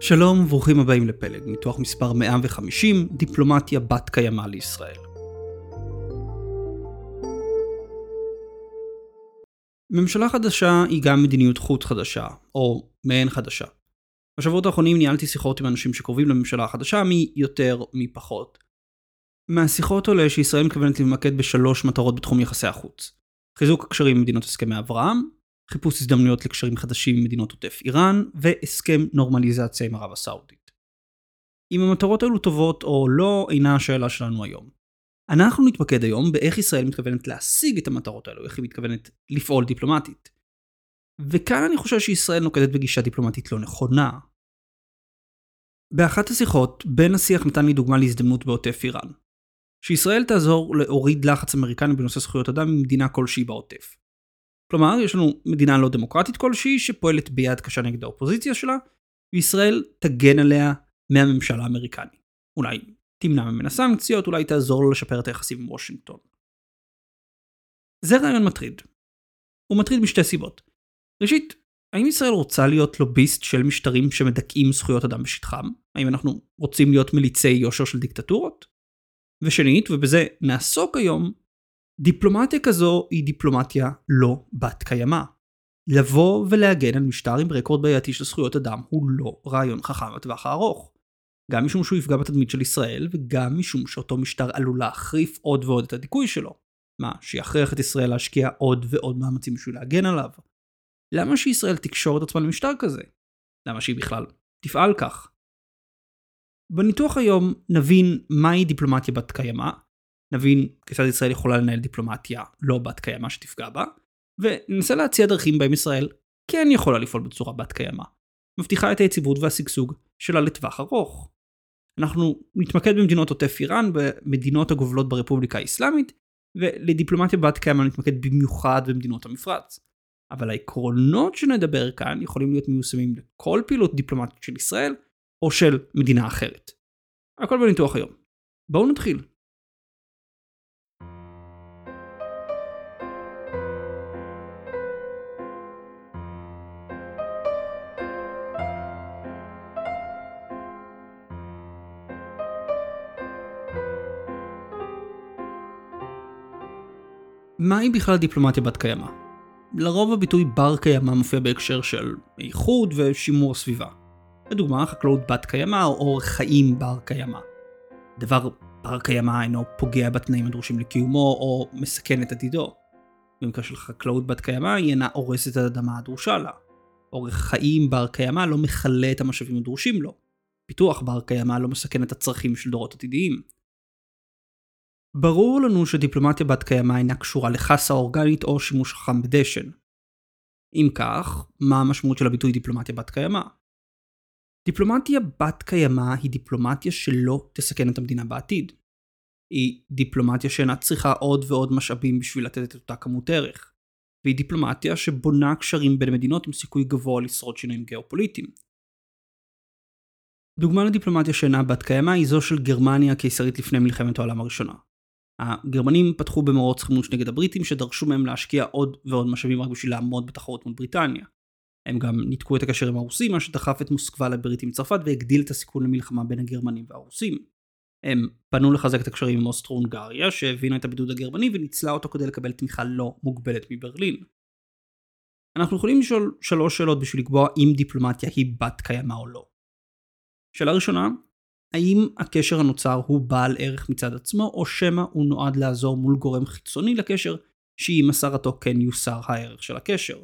שלום וברוכים הבאים לפלג, ניתוח מספר 150, דיפלומטיה בת קיימא לישראל. ממשלה חדשה היא גם מדיניות חוץ חדשה, או מעין חדשה. בשבועות האחרונים ניהלתי שיחות עם אנשים שקרובים לממשלה החדשה מי יותר מי פחות. מהשיחות עולה שישראל מתכוונת להתמקד בשלוש מטרות בתחום יחסי החוץ. חיזוק הקשרים עם מדינות הסכמי אברהם, חיפוש הזדמנויות לקשרים חדשים עם מדינות עוטף איראן, והסכם נורמליזציה עם ערב הסעודית. אם המטרות האלו טובות או לא, אינה השאלה שלנו היום. אנחנו נתמקד היום באיך ישראל מתכוונת להשיג את המטרות האלו, איך היא מתכוונת לפעול דיפלומטית. וכאן אני חושב שישראל נוקטת בגישה דיפלומטית לא נכונה. באחת השיחות, בן השיח נתן לי דוגמה להזדמנות בעוטף איראן. שישראל תעזור להוריד לחץ אמריקני בנושא זכויות אדם ממדינה כלשהי בעוטף. כלומר, יש לנו מדינה לא דמוקרטית כלשהי שפועלת ביד קשה נגד האופוזיציה שלה, וישראל תגן עליה מהממשל האמריקני. אולי תמנע ממנה סנקציות, אולי תעזור לו לשפר את היחסים עם וושינגטון. זה רעיון מטריד. הוא מטריד משתי סיבות. ראשית, האם ישראל רוצה להיות לוביסט של משטרים שמדכאים זכויות אדם בשטחם? האם אנחנו רוצים להיות מליצי יושר של דיקטטורות? ושנית, ובזה נעסוק היום, דיפלומטיה כזו היא דיפלומטיה לא בת קיימא. לבוא ולהגן על משטר עם רקורד בעייתי של זכויות אדם הוא לא רעיון חכם לטווח הארוך. גם משום שהוא יפגע בתדמית של ישראל, וגם משום שאותו משטר עלול להחריף עוד ועוד את הדיכוי שלו. מה, שיכריח את ישראל להשקיע עוד ועוד מאמצים בשביל להגן עליו? למה שישראל תקשור את עצמה למשטר כזה? למה שהיא בכלל תפעל כך? בניתוח היום נבין מהי דיפלומטיה בת קיימא, נבין כיצד ישראל יכולה לנהל דיפלומטיה לא בת קיימא שתפגע בה, וננסה להציע דרכים בהם ישראל כן יכולה לפעול בצורה בת קיימא, מבטיחה את היציבות והשגשוג שלה לטווח ארוך. אנחנו נתמקד במדינות עוטף איראן, במדינות הגובלות ברפובליקה האסלאמית, ולדיפלומטיה בת קיימא נתמקד במיוחד במדינות המפרץ. אבל העקרונות שנדבר כאן יכולים להיות מיושמים לכל פעילות דיפלומטית של ישראל, או של מדינה אחרת. הכל בניתוח היום. בואו נתחיל. מהי בכלל דיפלומטיה בת קיימא? לרוב הביטוי בר קיימא מופיע בהקשר של איחוד ושימור סביבה. לדוגמה, חקלאות בת קיימא או אורח חיים בר קיימא. דבר בר קיימא אינו פוגע בתנאים הדרושים לקיומו או מסכן את עתידו. במקרה של חקלאות בת קיימא היא אינה הורסת את האדמה הדרושה לה. אורח חיים בר קיימא לא מכלה את המשאבים הדרושים לו. פיתוח בר קיימא לא מסכן את הצרכים של דורות עתידיים. ברור לנו שדיפלומטיה בת קיימא אינה קשורה לחסה אורגנית או שימוש חכם בדשן. אם כך, מה המשמעות של הביטוי דיפלומטיה בת קיימא? דיפלומטיה בת קיימא היא דיפלומטיה שלא תסכן את המדינה בעתיד. היא דיפלומטיה שאינה צריכה עוד ועוד משאבים בשביל לתת את אותה כמות ערך. והיא דיפלומטיה שבונה קשרים בין מדינות עם סיכוי גבוה לשרוד שינויים גיאופוליטיים. דוגמה לדיפלומטיה שאינה בת קיימא היא זו של גרמניה הקיסרית לפני מלחמת העולם הראשונה. הגרמנים פתחו במרוץ חימוש נגד הבריטים שדרשו מהם להשקיע עוד ועוד משאבים רק בשביל לעמוד בתחרות מול בריטניה. הם גם ניתקו את הקשר עם הרוסים, מה שדחף את מוסקבה לבריטים צרפת והגדיל את הסיכון למלחמה בין הגרמנים והרוסים. הם פנו לחזק את הקשרים עם אוסטרו-הונגריה, שהבינה את הבידוד הגרמני וניצלה אותו כדי לקבל תמיכה לא מוגבלת מברלין. אנחנו יכולים לשאול שלוש שאלות בשביל לקבוע אם דיפלומטיה היא בת קיימא או לא. שאלה ראשונה, האם הקשר הנוצר הוא בעל ערך מצד עצמו, או שמא הוא נועד לעזור מול גורם חיצוני לקשר, שעם הסרתו כן יוסר הערך של הקשר.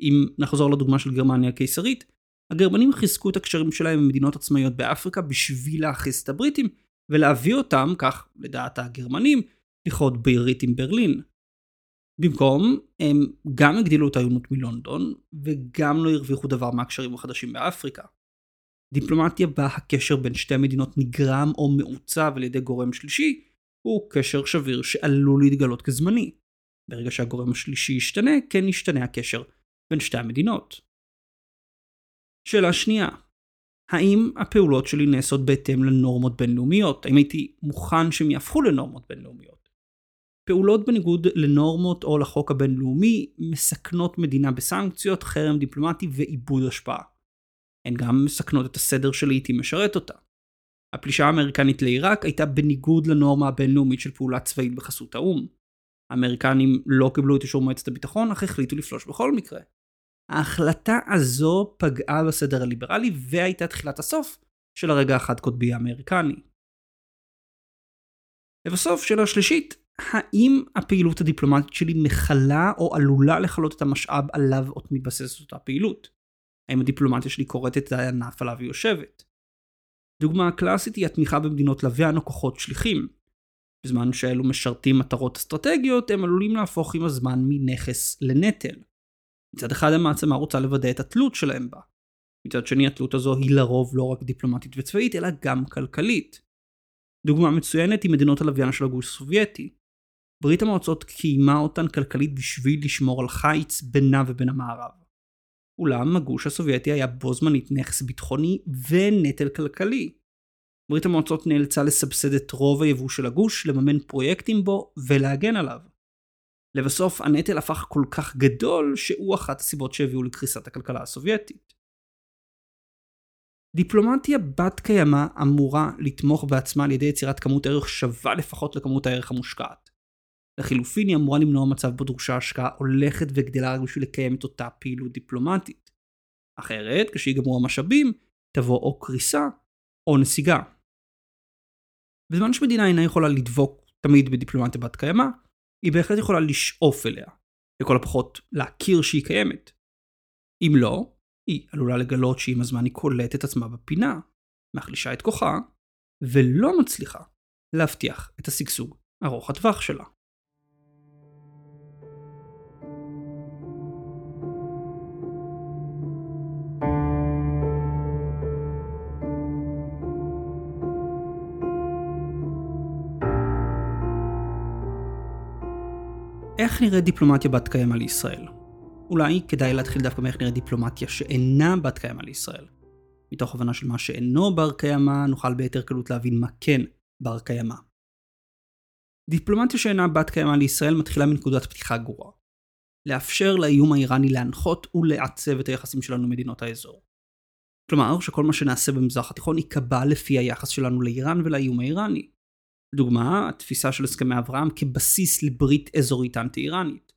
אם נחזור לדוגמה של גרמניה הקיסרית, הגרמנים חיזקו את הקשרים שלהם עם מדינות עצמאיות באפריקה בשביל להכעיס את הבריטים, ולהביא אותם, כך לדעת הגרמנים, לכרות בירית עם ברלין. במקום, הם גם הגדילו את העיונות מלונדון, וגם לא הרוויחו דבר מהקשרים החדשים באפריקה. דיפלומטיה בה הקשר בין שתי מדינות נגרם או מעוצב על ידי גורם שלישי, הוא קשר שביר שעלול להתגלות כזמני. ברגע שהגורם השלישי ישתנה, כן ישתנה הקשר בין שתי המדינות. שאלה שנייה, האם הפעולות שלי נעשות בהתאם לנורמות בינלאומיות? האם הייתי מוכן שהם יהפכו לנורמות בינלאומיות? פעולות בניגוד לנורמות או לחוק הבינלאומי מסכנות מדינה בסנקציות, חרם דיפלומטי ועיבוד השפעה. הן גם מסכנות את הסדר שלעיתים משרת אותה. הפלישה האמריקנית לעיראק הייתה בניגוד לנורמה הבינלאומית של פעולה צבאית בחסות האו"ם. האמריקנים לא קיבלו את אישור מועצת הביטחון, אך החליטו לפלוש בכל מקרה. ההחלטה הזו פגעה בסדר הליברלי והייתה תחילת הסוף של הרגע החד קוטבי האמריקני. לבסוף, שאלה שלישית, האם הפעילות הדיפלומטית שלי מכלה או עלולה לכלות את המשאב עליו עוד מתבססת אותה פעילות? האם הדיפלומטיה שלי כורתת את הענף עליו היא יושבת? דוגמה קלאסית היא התמיכה במדינות לוויין או כוחות שליחים. בזמן שאלו משרתים מטרות אסטרטגיות, הם עלולים להפוך עם הזמן מנכס לנטל. מצד אחד המעצמה רוצה לוודא את התלות שלהם בה. מצד שני התלות הזו היא לרוב לא רק דיפלומטית וצבאית, אלא גם כלכלית. דוגמה מצוינת היא מדינות הלוויין של הגוש הסובייטי. ברית המועצות קיימה אותן כלכלית בשביל לשמור על חיץ בינה ובין המערב. אולם הגוש הסובייטי היה בו זמנית נכס ביטחוני ונטל כלכלי. ברית המועצות נאלצה לסבסד את רוב היבוא של הגוש, לממן פרויקטים בו ולהגן עליו. לבסוף הנטל הפך כל כך גדול שהוא אחת הסיבות שהביאו לקריסת הכלכלה הסובייטית. דיפלומטיה בת קיימא אמורה לתמוך בעצמה על ידי יצירת כמות ערך שווה לפחות לכמות הערך המושקעת. לחילופין היא אמורה למנוע מצב בו דרושה השקעה הולכת וגדלה רק בשביל לקיים את אותה פעילות דיפלומטית. אחרת, כשיגמרו המשאבים, תבוא או קריסה או נסיגה. בזמן שמדינה אינה יכולה לדבוק תמיד בדיפלומטיה בת קיימא, היא בהחלט יכולה לשאוף אליה, לכל הפחות להכיר שהיא קיימת. אם לא, היא עלולה לגלות שעם הזמן היא קולטת עצמה בפינה, מחלישה את כוחה, ולא מצליחה להבטיח את השגשוג ארוך הטווח שלה. איך נראית דיפלומטיה בת קיימא לישראל? אולי כדאי להתחיל דווקא מאיך נראית דיפלומטיה שאינה בת קיימא לישראל. מתוך הבנה של מה שאינו בר קיימא, נוכל ביתר קלות להבין מה כן בר קיימא. דיפלומטיה שאינה בת קיימא לישראל מתחילה מנקודת פתיחה גרועה. לאפשר לאיום האיראני להנחות ולעצב את היחסים שלנו מדינות האזור. כלומר, שכל מה שנעשה במזרח התיכון ייקבע לפי היחס שלנו לאיראן ולאיום האיראני. לדוגמה, התפיסה של הסכמי אברהם כבסיס לברית אזורית אנטי-איראנית.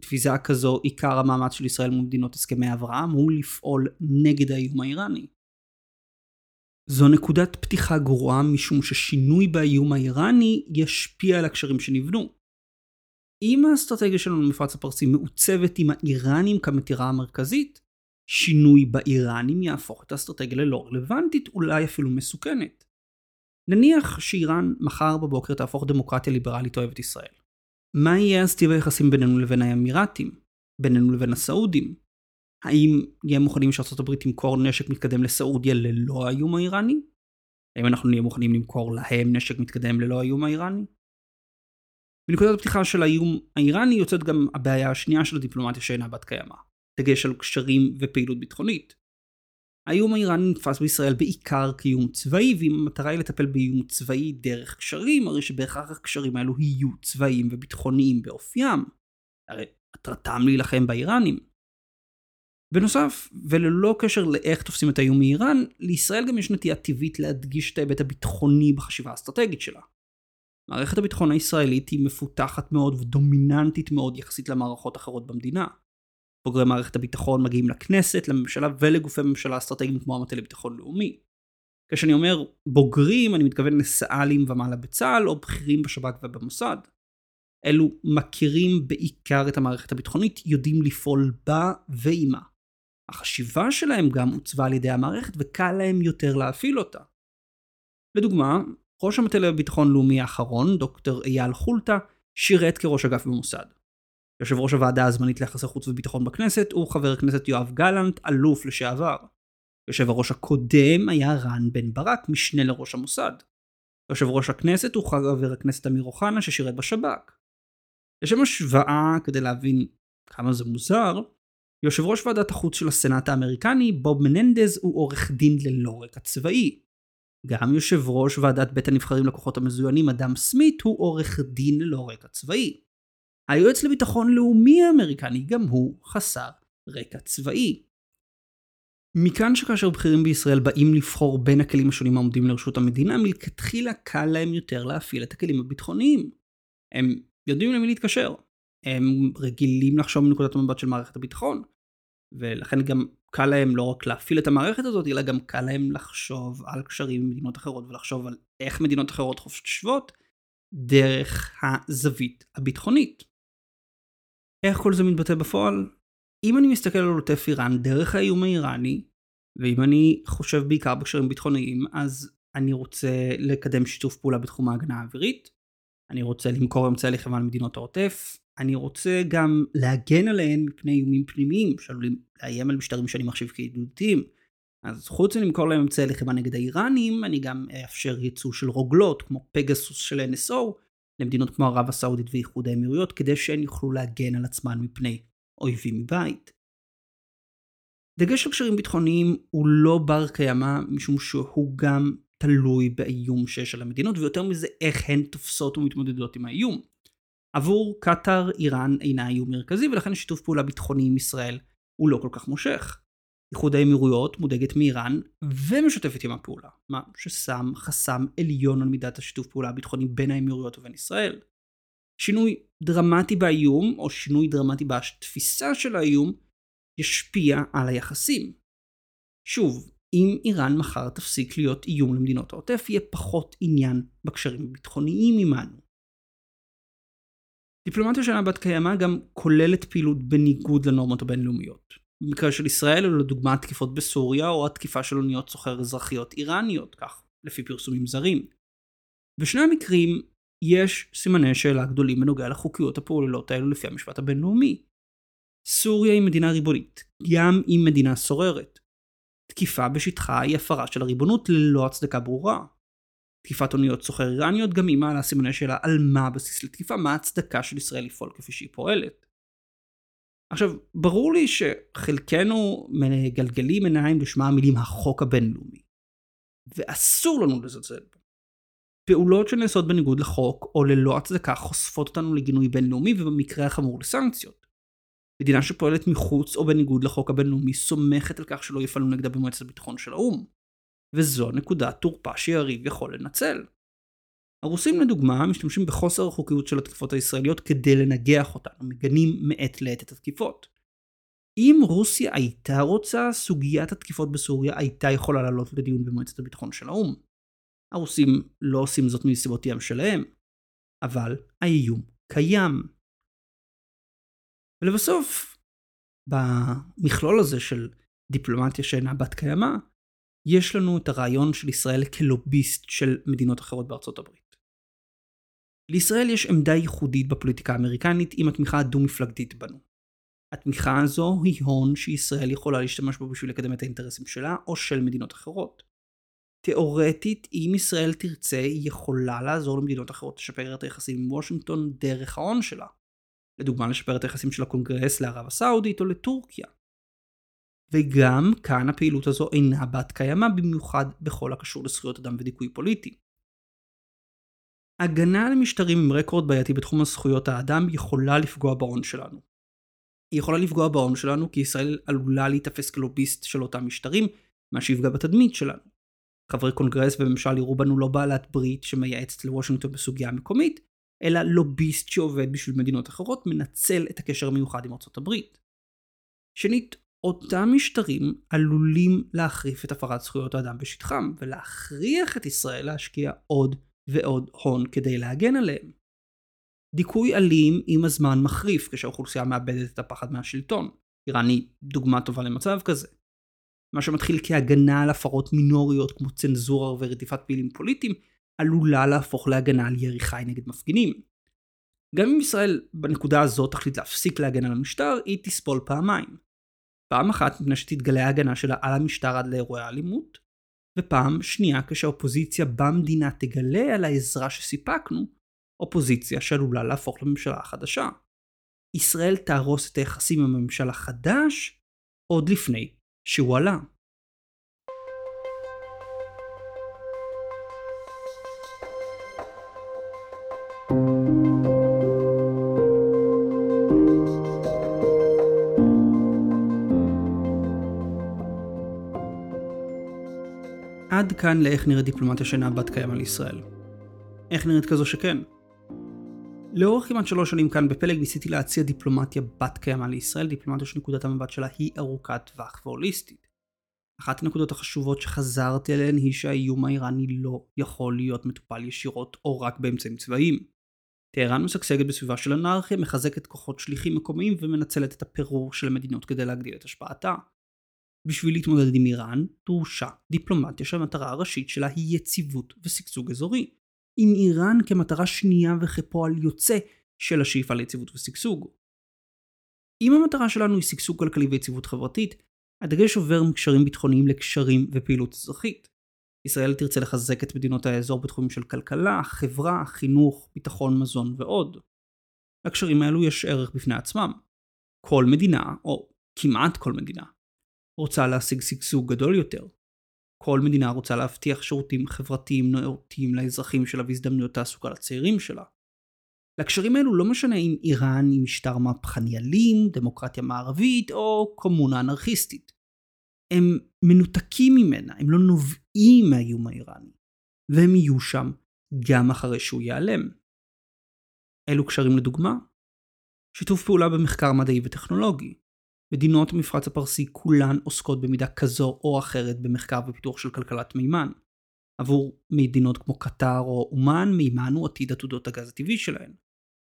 בתפיסה כזו, עיקר המאמץ של ישראל מול מדינות הסכמי אברהם הוא לפעול נגד האיום האיראני. זו נקודת פתיחה גרועה משום ששינוי באיום האיראני ישפיע על הקשרים שנבנו. אם האסטרטגיה שלנו במפרץ הפרסי מעוצבת עם האיראנים כמטירה המרכזית, שינוי באיראנים יהפוך את האסטרטגיה ללא רלוונטית, אולי אפילו מסוכנת. נניח שאיראן מחר בבוקר תהפוך דמוקרטיה ליברלית אוהבת ישראל. מה יהיה אז טיב היחסים בינינו לבין האמירתים? בינינו לבין הסעודים? האם נהיה מוכנים הברית תמכור נשק מתקדם לסעודיה ללא האיום האיראני? האם אנחנו נהיה מוכנים למכור להם נשק מתקדם ללא האיום האיראני? בנקודת הפתיחה של האיום האיראני יוצאת גם הבעיה השנייה של הדיפלומטיה שאינה בת קיימא, דגש על קשרים ופעילות ביטחונית. האיום האיראני נתפס בישראל בעיקר כאיום צבאי, ואם המטרה היא לטפל באיום צבאי דרך קשרים, הרי שבהכרח הקשרים האלו יהיו צבאיים וביטחוניים באופיים. הרי מטרתם להילחם באיראנים. בנוסף, וללא קשר לאיך תופסים את האיום מאיראן, לישראל גם יש נטייה טבעית להדגיש את ההיבט הביטחוני בחשיבה האסטרטגית שלה. מערכת הביטחון הישראלית היא מפותחת מאוד ודומיננטית מאוד יחסית למערכות אחרות במדינה. בוגרי מערכת הביטחון מגיעים לכנסת, לממשלה ולגופי ממשלה אסטרטגיים כמו המטה לביטחון לאומי. כשאני אומר בוגרים, אני מתכוון לסא"לים ומעלה בצה"ל או בכירים בשב"כ ובמוסד. אלו מכירים בעיקר את המערכת הביטחונית, יודעים לפעול בה ועימה. החשיבה שלהם גם עוצבה על ידי המערכת וקל להם יותר להפעיל אותה. לדוגמה, ראש המטה לביטחון לאומי האחרון, דוקטור אייל חולטה, שירת כראש אגף במוסד. יושב ראש הוועדה הזמנית ליחסי חוץ וביטחון בכנסת הוא חבר הכנסת יואב גלנט, אלוף לשעבר. יושב הראש הקודם היה רן בן ברק, משנה לראש המוסד. יושב ראש הכנסת הוא חבר הכנסת אמיר אוחנה ששירת בשב"כ. לשם השוואה, כדי להבין כמה זה מוזר, יושב ראש ועדת החוץ של הסנאט האמריקני, בוב מננדז, הוא עורך דין ללא רקע צבאי. גם יושב ראש ועדת בית הנבחרים לכוחות המזוינים, אדם סמית, הוא עורך דין ללא רקע צבאי. היועץ לביטחון לאומי האמריקני גם הוא חסר רקע צבאי. מכאן שכאשר בכירים בישראל באים לבחור בין הכלים השונים העומדים לרשות המדינה, מלכתחילה קל להם יותר להפעיל את הכלים הביטחוניים. הם יודעים למי להתקשר. הם רגילים לחשוב מנקודת המבט של מערכת הביטחון, ולכן גם קל להם לא רק להפעיל את המערכת הזאת, אלא גם קל להם לחשוב על קשרים עם מדינות אחרות ולחשוב על איך מדינות אחרות חושבות דרך הזווית הביטחונית. איך כל זה מתבטא בפועל? אם אני מסתכל על עוטף איראן דרך האיום האיראני, ואם אני חושב בעיקר בקשרים ביטחוניים, אז אני רוצה לקדם שיתוף פעולה בתחום ההגנה האווירית, אני רוצה למכור אמצעי לחימה למדינות העוטף, אני רוצה גם להגן עליהן מפני איומים פנימיים שעלולים לאיים על משטרים שאני מחשיב כידידותיים. אז חוץ מלמכור להם אמצעי לחימה נגד האיראנים, אני גם אאפשר ייצוא של רוגלות כמו פגסוס של NSO למדינות כמו ערב הסעודית ואיחוד האמירויות, כדי שהן יוכלו להגן על עצמן מפני אויבים מבית. דגש על קשרים ביטחוניים הוא לא בר קיימא משום שהוא גם תלוי באיום שיש על המדינות ויותר מזה איך הן תופסות ומתמודדות עם האיום. עבור קטאר איראן אינה איום מרכזי ולכן שיתוף פעולה ביטחוני עם ישראל הוא לא כל כך מושך. איחוד האמירויות מודאגת מאיראן ומשתפת עם הפעולה, מה ששם חסם עליון על מידת השיתוף פעולה הביטחוני בין האמירויות ובין ישראל. שינוי דרמטי באיום או שינוי דרמטי בתפיסה של האיום ישפיע על היחסים. שוב, אם איראן מחר תפסיק להיות איום למדינות העוטף, יהיה פחות עניין בקשרים הביטחוניים עמנו. דיפלומטיה שאינה בת קיימא גם כוללת פעילות בניגוד לנורמות הבינלאומיות. במקרה של ישראל אלו לדוגמה התקיפות בסוריה או התקיפה של אוניות סוחר אזרחיות איראניות, כך לפי פרסומים זרים. בשני המקרים יש סימני שאלה גדולים בנוגע לחוקיות הפעולות האלו לפי המשפט הבינלאומי. סוריה היא מדינה ריבונית, גם אם מדינה סוררת. תקיפה בשטחה היא הפרה של הריבונות ללא הצדקה ברורה. תקיפת אוניות סוחר איראניות גם היא מעלה סימני שאלה על מה הבסיס לתקיפה, מה ההצדקה של ישראל לפעול כפי שהיא פועלת. עכשיו, ברור לי שחלקנו מגלגלים עיניים לשמע המילים החוק הבינלאומי. ואסור לנו לזלזל בו. פעולות שנעשות בניגוד לחוק או ללא הצדקה חושפות אותנו לגינוי בינלאומי ובמקרה החמור לסנקציות. מדינה שפועלת מחוץ או בניגוד לחוק הבינלאומי סומכת על כך שלא יפעלו נגדה במועצת הביטחון של האו"ם. וזו נקודת תורפה שיריב יכול לנצל. הרוסים לדוגמה משתמשים בחוסר החוקיות של התקיפות הישראליות כדי לנגח אותנו, מגנים מעת לעת את התקיפות. אם רוסיה הייתה רוצה, סוגיית התקיפות בסוריה הייתה יכולה לעלות לדיון במועצת הביטחון של האו"ם. הרוסים לא עושים זאת מסיבותיהם שלהם, אבל האיום קיים. ולבסוף, במכלול הזה של דיפלומטיה שאינה בת קיימא, יש לנו את הרעיון של ישראל כלוביסט של מדינות אחרות בארצות הברית. לישראל יש עמדה ייחודית בפוליטיקה האמריקנית עם התמיכה הדו-מפלגתית בנו. התמיכה הזו היא הון שישראל יכולה להשתמש בו בשביל לקדם את האינטרסים שלה או של מדינות אחרות. תאורטית, אם ישראל תרצה, היא יכולה לעזור למדינות אחרות לשפר את היחסים עם וושינגטון דרך ההון שלה. לדוגמה, לשפר את היחסים של הקונגרס לערב הסעודית או לטורקיה. וגם כאן הפעילות הזו אינה בת קיימא במיוחד בכל הקשור לזכויות אדם ודיכוי פוליטי. הגנה על משטרים עם רקורד בעייתי בתחום הזכויות האדם יכולה לפגוע בהון שלנו. היא יכולה לפגוע בהון שלנו כי ישראל עלולה להיתפס כלוביסט של אותם משטרים, מה שיפגע בתדמית שלנו. חברי קונגרס וממשל יראו בנו לא בעלת ברית שמייעצת לוושינגטון בסוגיה המקומית, אלא לוביסט שעובד בשביל מדינות אחרות מנצל את הקשר המיוחד עם ארצות הברית. שנית, אותם משטרים עלולים להחריף את הפרת זכויות האדם בשטחם, ולהכריח את ישראל להשקיע עוד ועוד הון כדי להגן עליהם. דיכוי אלים עם הזמן מחריף כשהאוכלוסייה מאבדת את הפחד מהשלטון. איראן היא דוגמה טובה למצב כזה. מה שמתחיל כהגנה על הפרות מינוריות כמו צנזורה ורדיפת פעילים פוליטיים, עלולה להפוך להגנה על ירי חי נגד מפגינים. גם אם ישראל בנקודה הזאת תחליט להפסיק להגן על המשטר, היא תסבול פעמיים. פעם אחת מפני שתתגלה ההגנה שלה על המשטר עד לאירועי האלימות, ופעם שנייה כשהאופוזיציה במדינה תגלה על העזרה שסיפקנו, אופוזיציה שעלולה להפוך לממשלה החדשה. ישראל תהרוס את היחסים עם הממשל החדש עוד לפני שהוא עלה. עד כאן לאיך נראית דיפלומטיה שאינה בת קיימא לישראל. איך נראית כזו שכן? לאורך כמעט שלוש שנים כאן בפלג ניסיתי להציע דיפלומטיה בת קיימא לישראל, דיפלומטיה שנקודת המבט שלה היא ארוכת טווח והוליסטית. אחת הנקודות החשובות שחזרתי עליהן היא שהאיום האיראני לא יכול להיות מטופל ישירות או רק באמצעים צבאיים. טהרן משגשגת בסביבה של אנרכיה, מחזקת כוחות שליחים מקומיים ומנצלת את הפירור של המדינות כדי להגדיל את השפעתה. בשביל להתמודד עם איראן, דרושה דיפלומטיה שהמטרה הראשית שלה היא יציבות ושגשוג אזורי. עם איראן כמטרה שנייה וכפועל יוצא של השאיפה ליציבות ושגשוג. אם המטרה שלנו היא שגשוג כלכלי ויציבות חברתית, הדגש עובר מקשרים ביטחוניים לקשרים ופעילות אזרחית. ישראל תרצה לחזק את מדינות האזור בתחומים של כלכלה, חברה, חינוך, ביטחון, מזון ועוד. לקשרים האלו יש ערך בפני עצמם. כל מדינה, או כמעט כל מדינה, רוצה להשיג שגשוג גדול יותר. כל מדינה רוצה להבטיח שירותים חברתיים נאותים לאזרחים שלה והזדמנויות תעסוקה לצעירים שלה. לקשרים האלו לא משנה אם איראן היא משטר מהפכני אלים, דמוקרטיה מערבית או קומונה אנרכיסטית. הם מנותקים ממנה, הם לא נובעים מהאיום האיראני, והם יהיו שם גם אחרי שהוא ייעלם. אלו קשרים לדוגמה? שיתוף פעולה במחקר מדעי וטכנולוגי. מדינות המפרץ הפרסי כולן עוסקות במידה כזו או אחרת במחקר ופיתוח של כלכלת מימן. עבור מדינות כמו קטר או אומן, מימן הוא עתיד עתודות הגז הטבעי שלהן.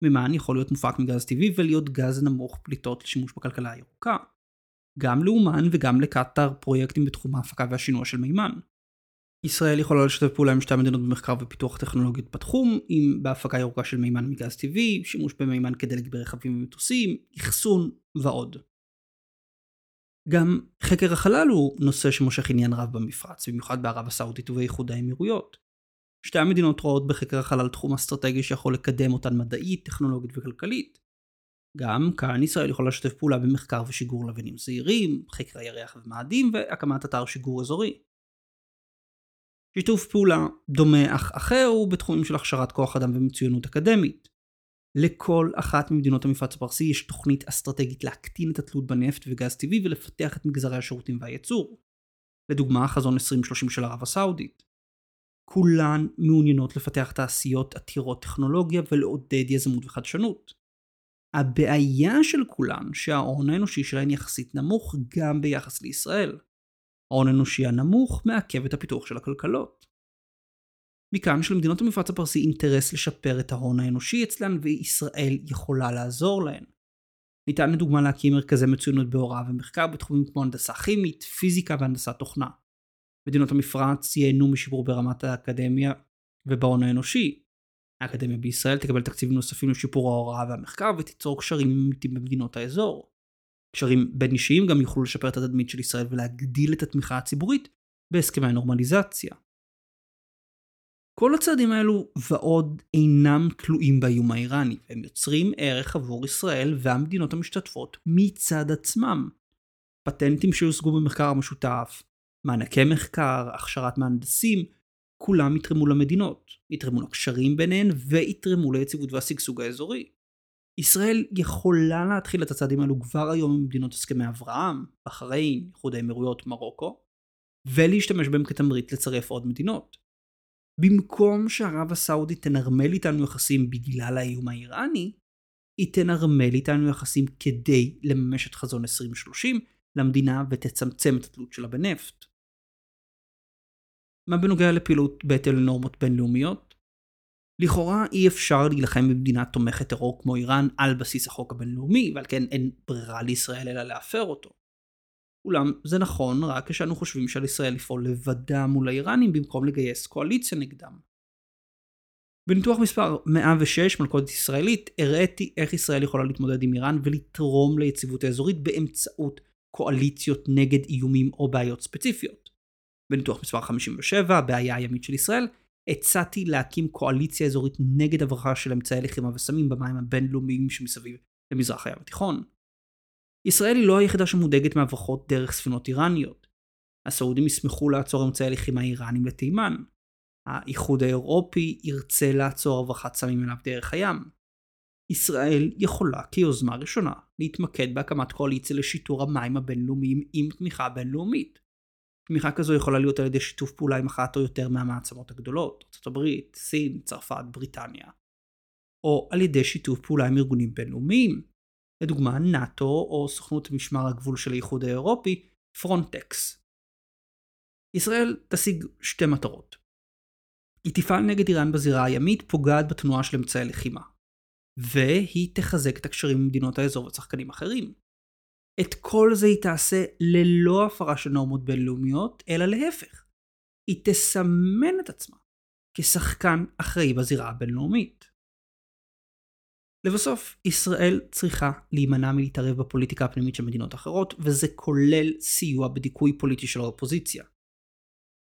מימן יכול להיות מופק מגז טבעי ולהיות גז נמוך פליטות לשימוש בכלכלה הירוקה. גם לאומן וגם לקטאר פרויקטים בתחום ההפקה והשינוע של מימן. ישראל יכולה לשתף פעולה עם שתי המדינות במחקר ופיתוח טכנולוגיות בתחום, אם בהפקה ירוקה של מימן מגז טבעי, שימוש במימן כדלק ברכבים ומטוסים, אחסון ועוד. גם חקר החלל הוא נושא שמושך עניין רב במפרץ, במיוחד בערב הסעודית ובאיחוד האמירויות. שתי המדינות רואות בחקר החלל תחום אסטרטגי שיכול לקדם אותן מדעית, טכנולוגית וכלכלית. גם כאן ישראל יכולה לשתף פעולה במחקר ושיגור לווינים זעירים, חקר הירח ומאדים והקמת אתר שיגור אזורי. שיתוף פעולה דומה אך אחר הוא בתחומים של הכשרת כוח אדם ומצוינות אקדמית. לכל אחת ממדינות המפרץ הפרסי יש תוכנית אסטרטגית להקטין את התלות בנפט וגז טבעי ולפתח את מגזרי השירותים והייצור. לדוגמה, חזון 2030 של ערב הסעודית. כולן מעוניינות לפתח תעשיות עתירות טכנולוגיה ולעודד יזמות וחדשנות. הבעיה של כולן שההון האנושי שלהן יחסית נמוך גם ביחס לישראל. ההון האנושי הנמוך מעכב את הפיתוח של הכלכלות. מכאן שלמדינות המפרץ הפרסי אינטרס לשפר את ההון האנושי אצלן וישראל יכולה לעזור להן. ניתן לדוגמה להקים מרכזי מצוינות בהוראה ומחקר בתחומים כמו הנדסה כימית, פיזיקה והנדסת תוכנה. מדינות המפרץ ייהנו משיפור ברמת האקדמיה ובהון האנושי. האקדמיה בישראל תקבל תקציבים נוספים לשיפור ההוראה והמחקר ותיצור קשרים אמיתיים במדינות האזור. קשרים בין אישיים גם יוכלו לשפר את התדמית של ישראל ולהגדיל את התמיכה הציבורית בהסכמי הנורמליזציה. כל הצעדים האלו ועוד אינם תלויים באיום האיראני, והם יוצרים ערך עבור ישראל והמדינות המשתתפות מצד עצמם. פטנטים שיושגו במחקר המשותף, מענקי מחקר, הכשרת מהנדסים, כולם יתרמו למדינות, יתרמו לקשרים ביניהן ויתרמו ליציבות והשגשוג האזורי. ישראל יכולה להתחיל את הצעדים האלו כבר היום עם מדינות הסכמי אברהם, בחריין, איחוד האמירויות, מרוקו, ולהשתמש בהם כתמריץ לצרף עוד מדינות. במקום שערב הסעודית תנרמל איתנו יחסים בגלל האיום האיראני, היא תנרמל איתנו יחסים כדי לממש את חזון 2030 למדינה ותצמצם את התלות שלה בנפט. מה בנוגע לפעילות בהתאם לנורמות בינלאומיות? לכאורה אי אפשר להילחם במדינה תומכת טרור כמו איראן על בסיס החוק הבינלאומי, ועל כן אין ברירה לישראל אלא להפר אותו. אולם זה נכון רק כשאנו חושבים שעל ישראל לפעול לבדה מול האיראנים במקום לגייס קואליציה נגדם. בניתוח מספר 106 מלכודת ישראלית הראיתי איך ישראל יכולה להתמודד עם איראן ולתרום ליציבות האזורית באמצעות קואליציות נגד איומים או בעיות ספציפיות. בניתוח מספר 57, הבעיה הימית של ישראל, הצעתי להקים קואליציה אזורית נגד הברחה של אמצעי לחימה וסמים במים הבינלאומיים שמסביב למזרח הים התיכון. ישראל היא לא היחידה שמודאגת מהברחות דרך ספינות איראניות. הסעודים ישמחו לעצור אמצעי לחימה איראנים לתימן. האיחוד האירופי ירצה לעצור הברחת סמים אליו דרך הים. ישראל יכולה כיוזמה ראשונה להתמקד בהקמת קואליציה לשיטור המים הבינלאומיים עם תמיכה בינלאומית. תמיכה כזו יכולה להיות על ידי שיתוף פעולה עם אחת או יותר מהמעצמות הגדולות, ארה"ב, סין, צרפת, בריטניה, או על ידי שיתוף פעולה עם ארגונים בינלאומיים, לדוגמה נאט"ו או סוכנות משמר הגבול של האיחוד האירופי, פרונטקס. ישראל תשיג שתי מטרות. היא תפעל נגד איראן בזירה הימית פוגעת בתנועה של אמצעי לחימה. והיא תחזק את הקשרים עם מדינות האזור ושחקנים אחרים. את כל זה היא תעשה ללא הפרה של נורמות בינלאומיות, אלא להפך. היא תסמן את עצמה כשחקן אחראי בזירה הבינלאומית. לבסוף, ישראל צריכה להימנע מלהתערב בפוליטיקה הפנימית של מדינות אחרות, וזה כולל סיוע בדיכוי פוליטי של האופוזיציה.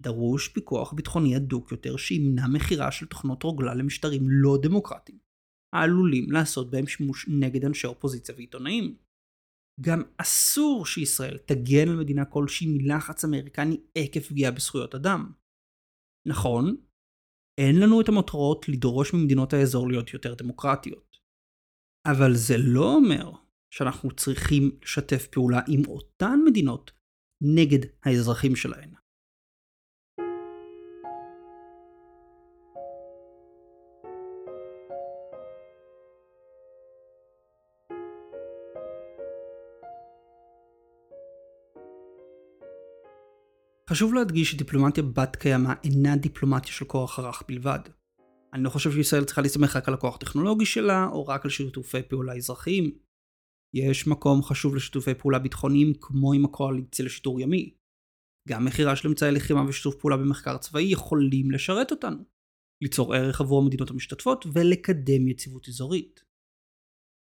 דרוש פיקוח ביטחוני הדוק יותר שימנע מכירה של תוכנות רוגלה למשטרים לא דמוקרטיים, העלולים לעשות בהם שימוש נגד אנשי אופוזיציה ועיתונאים. גם אסור שישראל תגן על מדינה כלשהי מלחץ אמריקני עקב פגיעה בזכויות אדם. נכון, אין לנו את המטרות לדרוש ממדינות האזור להיות יותר דמוקרטיות. אבל זה לא אומר שאנחנו צריכים לשתף פעולה עם אותן מדינות נגד האזרחים שלהן. חשוב להדגיש שדיפלומטיה בת קיימא אינה דיפלומטיה של כוח הרך בלבד. אני לא חושב שישראל צריכה להסתמך רק על הכוח הטכנולוגי שלה, או רק על שיתופי פעולה אזרחיים. יש מקום חשוב לשיתופי פעולה ביטחוניים כמו עם הקואליציה לשיטור ימי. גם מכירה של אמצעי לחימה ושיתוף פעולה במחקר צבאי יכולים לשרת אותנו, ליצור ערך עבור המדינות המשתתפות ולקדם יציבות אזורית.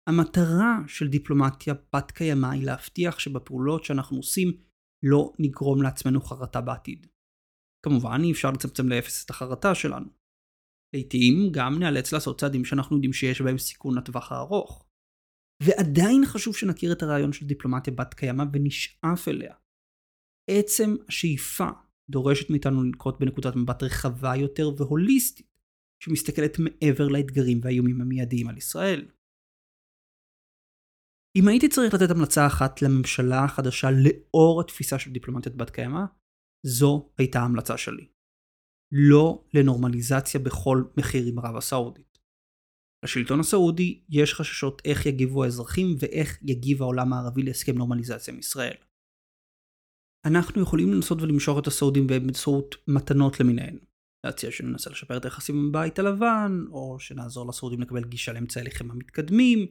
המטרה של דיפלומטיה בת קיימא היא להבטיח שבפעולות שאנחנו עושים לא נגרום לעצמנו חרטה בעתיד. כמובן אי אפשר לצמצם לאפס את החרטה שלנו. לעתים גם נאלץ לעשות צעדים שאנחנו יודעים שיש בהם סיכון לטווח הארוך. ועדיין חשוב שנכיר את הרעיון של דיפלומטיה בת קיימא ונשאף אליה. עצם השאיפה דורשת מאיתנו לנקוט בנקודת מבט רחבה יותר והוליסטית, שמסתכלת מעבר לאתגרים והאיומים המיידיים על ישראל. אם הייתי צריך לתת המלצה אחת לממשלה החדשה לאור התפיסה של דיפלומטית בת קיימא, זו הייתה ההמלצה שלי. לא לנורמליזציה בכל מחיר עם ערב הסעודית. לשלטון הסעודי יש חששות איך יגיבו האזרחים ואיך יגיב העולם הערבי להסכם נורמליזציה עם ישראל. אנחנו יכולים לנסות ולמשוך את הסעודים באמצעות מתנות למיניהן. להציע שננסה לשפר את היחסים עם הבית הלבן, או שנעזור לסעודים לקבל גישה לאמצעי לחימה מתקדמים,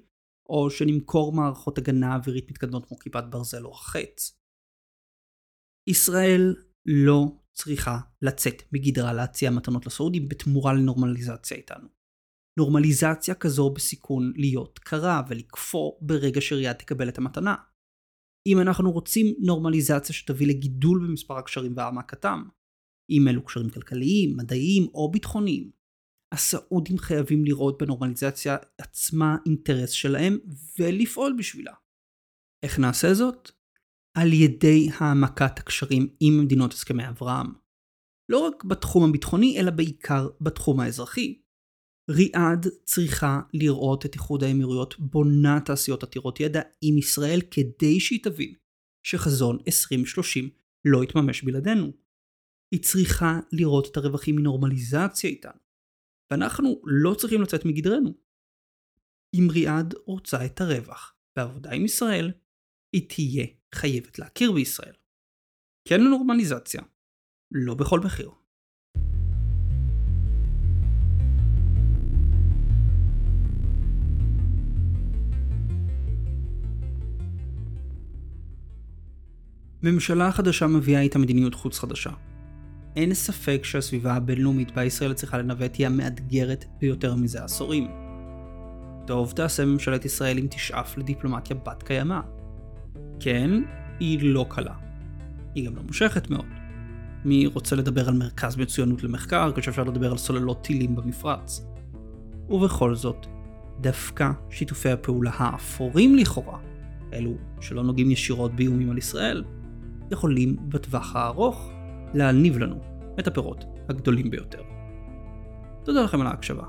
או שנמכור מערכות הגנה אווירית מתקדמות כמו כיפת ברזל או החץ. ישראל לא צריכה לצאת מגדרה להציע מתנות לסעודים בתמורה לנורמליזציה איתנו. נורמליזציה כזו בסיכון להיות קרה ולקפוא ברגע שריאד תקבל את המתנה. אם אנחנו רוצים נורמליזציה שתביא לגידול במספר הקשרים והעמקתם, אם אלו קשרים כלכליים, מדעיים או ביטחוניים, הסעודים חייבים לראות בנורמליזציה עצמה אינטרס שלהם ולפעול בשבילה. איך נעשה זאת? על ידי העמקת הקשרים עם מדינות הסכמי אברהם. לא רק בתחום הביטחוני, אלא בעיקר בתחום האזרחי. ריאד צריכה לראות את איחוד האמירויות בונה תעשיות עתירות ידע עם ישראל כדי שהיא תבין שחזון 2030 לא יתממש בלעדינו. היא צריכה לראות את הרווחים מנורמליזציה איתנו. ואנחנו לא צריכים לצאת מגדרנו. אם ריאד רוצה את הרווח בעבודה עם ישראל, היא תהיה חייבת להכיר בישראל. כן לנורמליזציה, לא בכל מחיר. ממשלה חדשה מביאה איתה מדיניות חוץ חדשה. אין ספק שהסביבה הבינלאומית בה ישראל צריכה לנווט היא המאתגרת ביותר מזה עשורים. טוב תעשה ממשלת ישראל אם תשאף לדיפלומטיה בת קיימא. כן, היא לא קלה. היא גם לא מושכת מאוד. מי רוצה לדבר על מרכז מצוינות למחקר כשאפשר לדבר על סוללות טילים במפרץ? ובכל זאת, דווקא שיתופי הפעולה האפורים לכאורה, אלו שלא נוגעים ישירות באיומים על ישראל, יכולים בטווח הארוך להניב לנו את הפירות הגדולים ביותר. תודה לכם על ההקשבה.